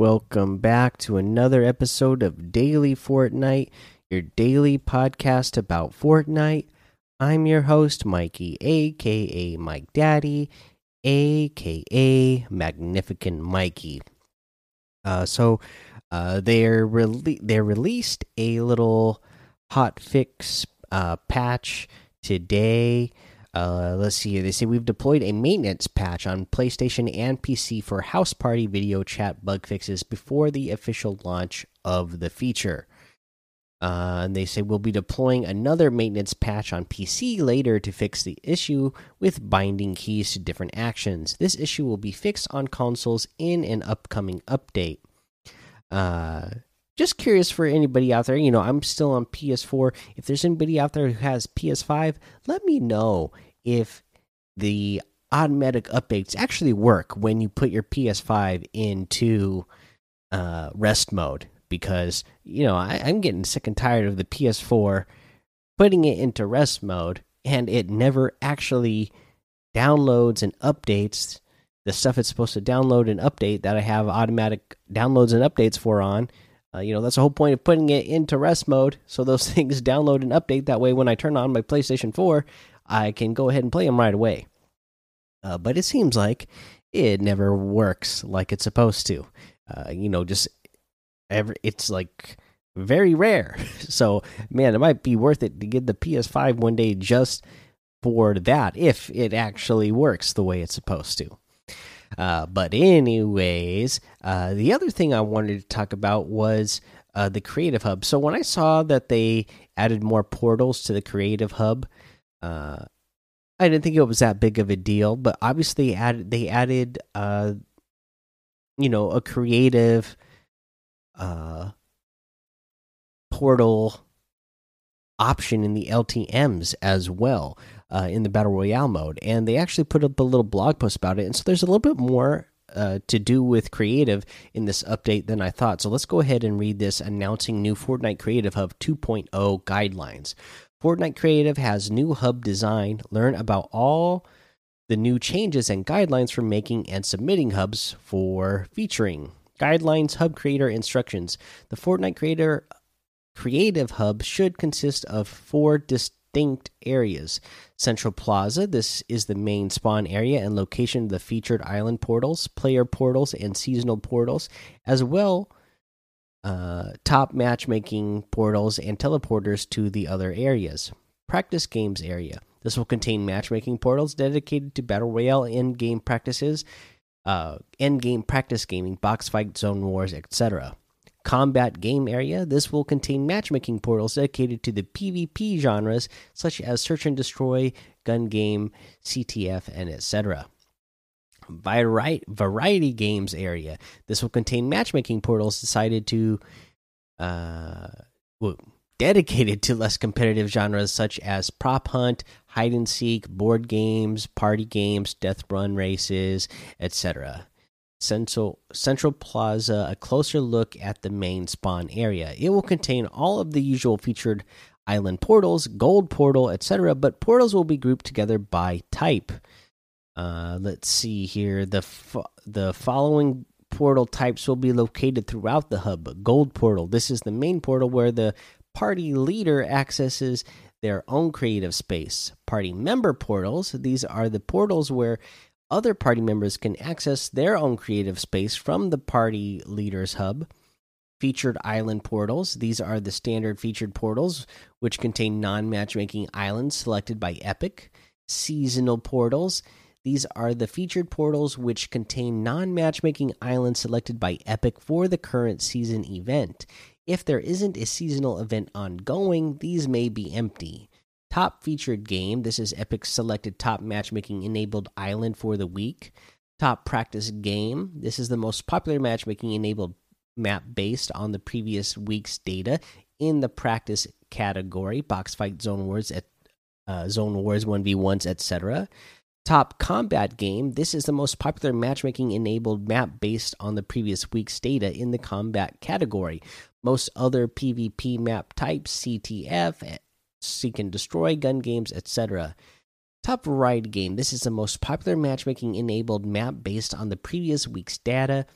Welcome back to another episode of Daily Fortnite, your daily podcast about Fortnite. I'm your host, Mikey, aka Mike Daddy, aka Magnificent Mikey. Uh, so, uh, they're rele they released a little hot fix uh, patch today. Uh, let's see. They say we've deployed a maintenance patch on PlayStation and PC for house party video chat bug fixes before the official launch of the feature. Uh, and they say we'll be deploying another maintenance patch on PC later to fix the issue with binding keys to different actions. This issue will be fixed on consoles in an upcoming update. Uh, just curious for anybody out there, you know, I'm still on PS4. If there's anybody out there who has PS5, let me know if the automatic updates actually work when you put your PS5 into uh, rest mode. Because, you know, I, I'm getting sick and tired of the PS4 putting it into rest mode and it never actually downloads and updates the stuff it's supposed to download and update that I have automatic downloads and updates for on uh, you know, that's the whole point of putting it into rest mode so those things download and update. That way, when I turn on my PlayStation 4, I can go ahead and play them right away. Uh, but it seems like it never works like it's supposed to. Uh, you know, just every, it's like very rare. So, man, it might be worth it to get the PS5 one day just for that if it actually works the way it's supposed to. Uh, but anyways, uh, the other thing I wanted to talk about was uh, the Creative Hub. So when I saw that they added more portals to the Creative Hub, uh, I didn't think it was that big of a deal. But obviously, added they added, uh, you know, a creative portal option in the LTM's as well uh, in the battle royale mode, and they actually put up a little blog post about it. And so there's a little bit more uh, to do with creative in this update than I thought. So let's go ahead and read this announcing new Fortnite Creative Hub 2.0 guidelines. Fortnite Creative has new hub design. Learn about all the new changes and guidelines for making and submitting hubs for featuring. Guidelines Hub Creator Instructions. The Fortnite Creator Creative Hub should consist of four distinct distinct areas. Central Plaza, this is the main spawn area and location of the featured island portals, player portals, and seasonal portals, as well uh, top matchmaking portals and teleporters to the other areas. Practice games area. This will contain matchmaking portals dedicated to battle royale end game practices, uh, end game practice gaming, box fight, zone wars, etc combat game area. This will contain matchmaking portals dedicated to the PvP genres such as search and destroy, gun game, CTF, and etc. Variety, games area. This will contain matchmaking portals decided to uh, well, dedicated to less competitive genres such as prop hunt, hide and seek, board games, party games, death run races, etc. Central Central Plaza a closer look at the main spawn area. It will contain all of the usual featured island portals, gold portal, etc. But portals will be grouped together by type. Uh, let's see here. The the following portal types will be located throughout the hub. Gold portal. This is the main portal where the party leader accesses their own creative space. Party member portals. These are the portals where other party members can access their own creative space from the party leaders hub. Featured island portals. These are the standard featured portals, which contain non matchmaking islands selected by Epic. Seasonal portals. These are the featured portals which contain non matchmaking islands selected by Epic for the current season event. If there isn't a seasonal event ongoing, these may be empty. Top featured game. This is Epic's selected top matchmaking enabled island for the week. Top practice game. This is the most popular matchmaking enabled map based on the previous week's data in the practice category. Box fight, zone wars, at, uh, zone wars, one v ones, etc. Top combat game. This is the most popular matchmaking enabled map based on the previous week's data in the combat category. Most other PvP map types, CTF, seek and destroy, gun games, etc. Top variety game. This is the most popular matchmaking enabled map based on the previous week's data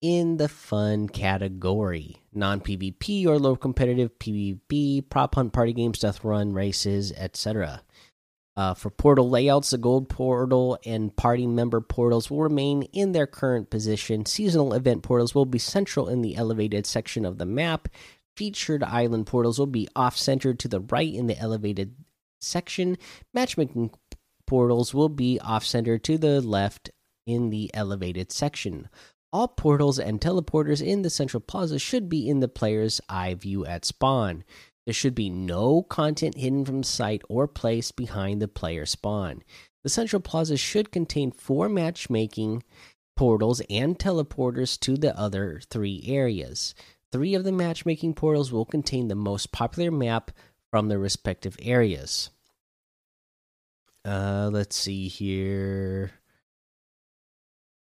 in the fun category non PvP or low competitive PvP, prop hunt party games, death run races, etc. Uh, for portal layouts, the gold portal and party member portals will remain in their current position. Seasonal event portals will be central in the elevated section of the map. Featured island portals will be off centered to the right in the elevated section. Matchmaking portals will be off centered to the left in the elevated section. All portals and teleporters in the central plaza should be in the player's eye view at spawn. There should be no content hidden from sight or placed behind the player spawn. The central plaza should contain four matchmaking portals and teleporters to the other three areas. Three of the matchmaking portals will contain the most popular map from the respective areas. Uh, let's see here.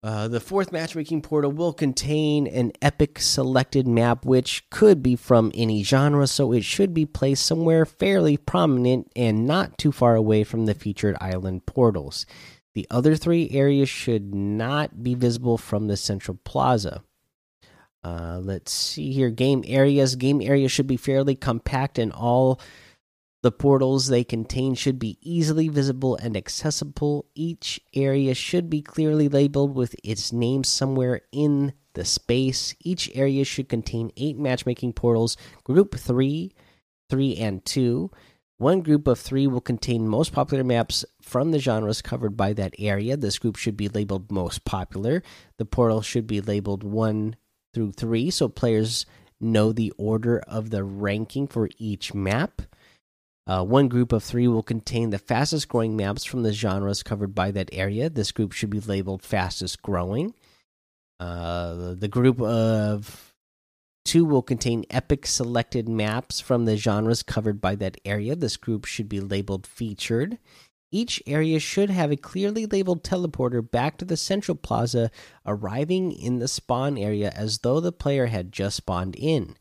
Uh, the fourth matchmaking portal will contain an epic selected map, which could be from any genre, so it should be placed somewhere fairly prominent and not too far away from the featured island portals. The other three areas should not be visible from the central plaza. Uh, let's see here. Game areas. Game areas should be fairly compact and all the portals they contain should be easily visible and accessible. Each area should be clearly labeled with its name somewhere in the space. Each area should contain eight matchmaking portals, group three, three, and two. One group of three will contain most popular maps from the genres covered by that area. This group should be labeled most popular. The portal should be labeled one through three so players know the order of the ranking for each map. Uh, one group of three will contain the fastest growing maps from the genres covered by that area. This group should be labeled fastest growing. Uh, the group of two will contain epic selected maps from the genres covered by that area. This group should be labeled featured. Each area should have a clearly labeled teleporter back to the central plaza, arriving in the spawn area as though the player had just spawned in.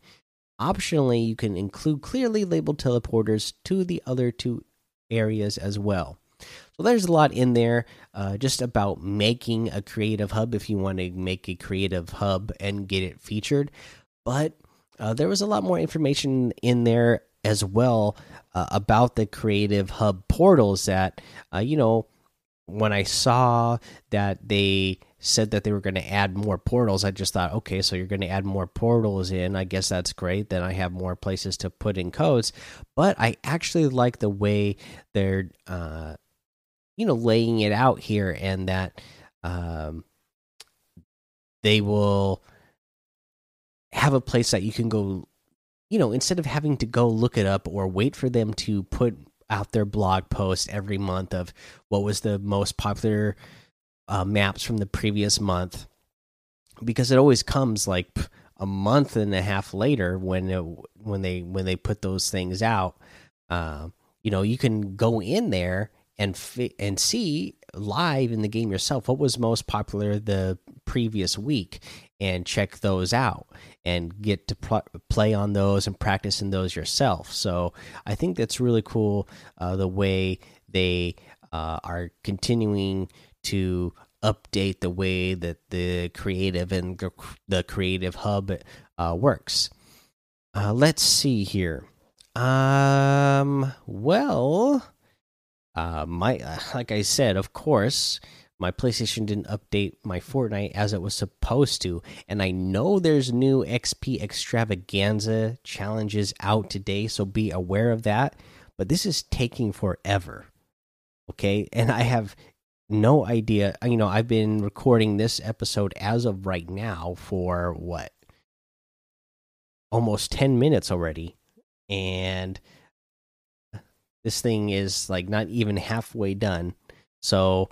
Optionally, you can include clearly labeled teleporters to the other two areas as well. So there's a lot in there uh, just about making a creative hub if you want to make a creative hub and get it featured. But uh, there was a lot more information in there as well uh, about the creative hub portals that, uh, you know, when I saw that they said that they were going to add more portals, I just thought, okay, so you're going to add more portals in. I guess that's great. Then I have more places to put in codes. But I actually like the way they're, uh, you know, laying it out here, and that um, they will have a place that you can go. You know, instead of having to go look it up or wait for them to put out their blog post every month of what was the most popular uh, maps from the previous month because it always comes like a month and a half later when it, when they when they put those things out. Uh, you know you can go in there and and see live in the game yourself what was most popular the previous week and check those out and get to pl play on those and practice in those yourself. So I think that's really cool uh, the way they uh, are continuing to update the way that the creative and the creative hub uh, works. Uh, let's see here. Um, well, uh, my like I said, of course, my PlayStation didn't update my Fortnite as it was supposed to. And I know there's new XP extravaganza challenges out today, so be aware of that. But this is taking forever. Okay. And I have no idea. You know, I've been recording this episode as of right now for what? Almost 10 minutes already. And this thing is like not even halfway done. So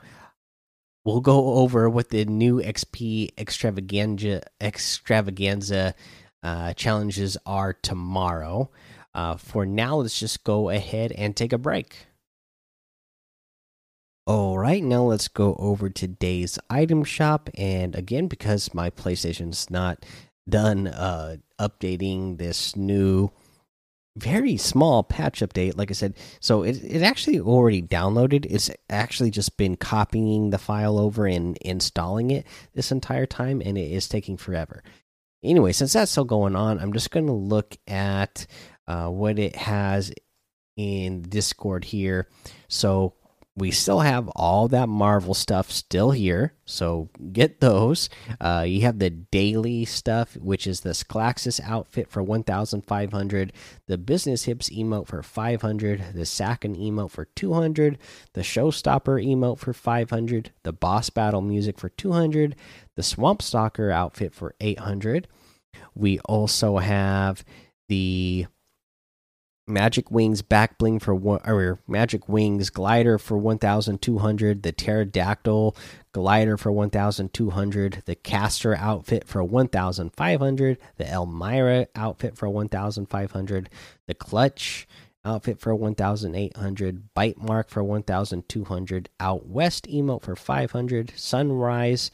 We'll go over what the new XP extravaganza extravaganza uh, challenges are tomorrow. Uh, for now, let's just go ahead and take a break. All right, now let's go over today's item shop. And again, because my PlayStation's not done uh, updating this new very small patch update. Like I said, so it, it actually already downloaded. It's actually just been copying the file over and installing it this entire time, and it is taking forever. Anyway, since that's still going on, I'm just going to look at uh, what it has in Discord here. So we still have all that Marvel stuff still here, so get those. Uh, you have the daily stuff, which is the Sclaxus outfit for 1,500, the Business Hips emote for 500, the Sakin emote for 200, the Showstopper emote for 500, the Boss Battle music for 200, the Swamp Stalker outfit for 800. We also have the Magic Wings back bling for one, or Magic Wings glider for 1,200. The Pterodactyl glider for 1,200. The Castor outfit for 1,500. The Elmira outfit for 1,500. The Clutch outfit for 1,800. Bite Mark for 1,200. Out West emote for 500. Sunrise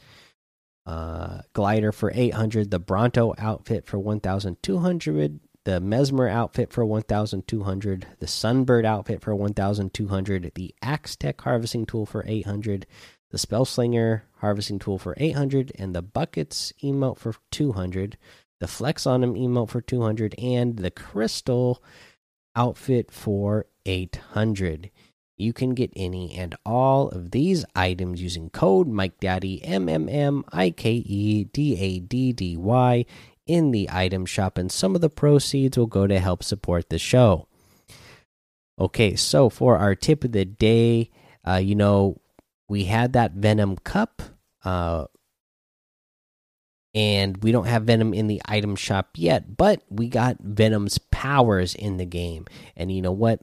uh, glider for 800. The Bronto outfit for 1,200 the Mesmer outfit for 1200, the Sunbird outfit for 1200, the Axe Tech harvesting tool for 800, the Spellslinger harvesting tool for 800, and the Buckets emote for 200, the Flex on him emote for 200, and the Crystal outfit for 800. You can get any and all of these items using code MikeDaddy M M M I K E D A D D Y in the item shop, and some of the proceeds will go to help support the show. Okay, so for our tip of the day, uh, you know, we had that Venom Cup, uh, and we don't have Venom in the item shop yet, but we got Venom's powers in the game. And you know what?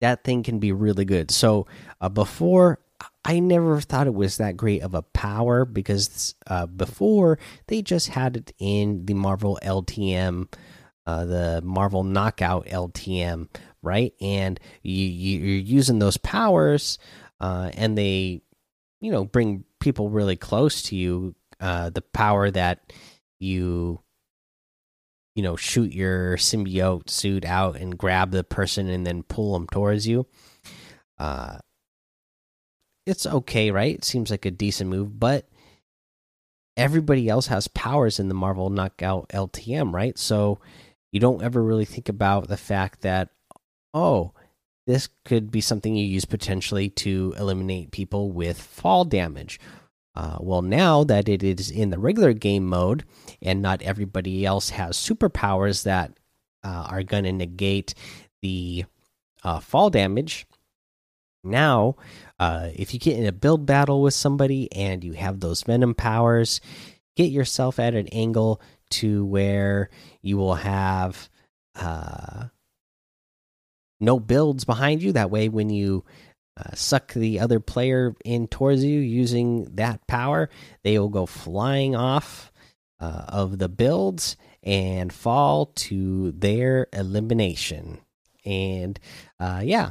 That thing can be really good. So uh, before I never thought it was that great of a power because uh, before they just had it in the Marvel LTM, uh, the Marvel Knockout LTM, right? And you, you're using those powers, uh, and they, you know, bring people really close to you. Uh, the power that you, you know, shoot your symbiote suit out and grab the person and then pull them towards you. Uh, it's okay, right? It seems like a decent move, but everybody else has powers in the Marvel Knockout LTM, right? So you don't ever really think about the fact that oh, this could be something you use potentially to eliminate people with fall damage. Uh, well, now that it is in the regular game mode and not everybody else has superpowers that uh, are going to negate the uh, fall damage, now uh, if you get in a build battle with somebody and you have those venom powers, get yourself at an angle to where you will have uh, no builds behind you. That way, when you uh, suck the other player in towards you using that power, they will go flying off uh, of the builds and fall to their elimination. And uh, yeah,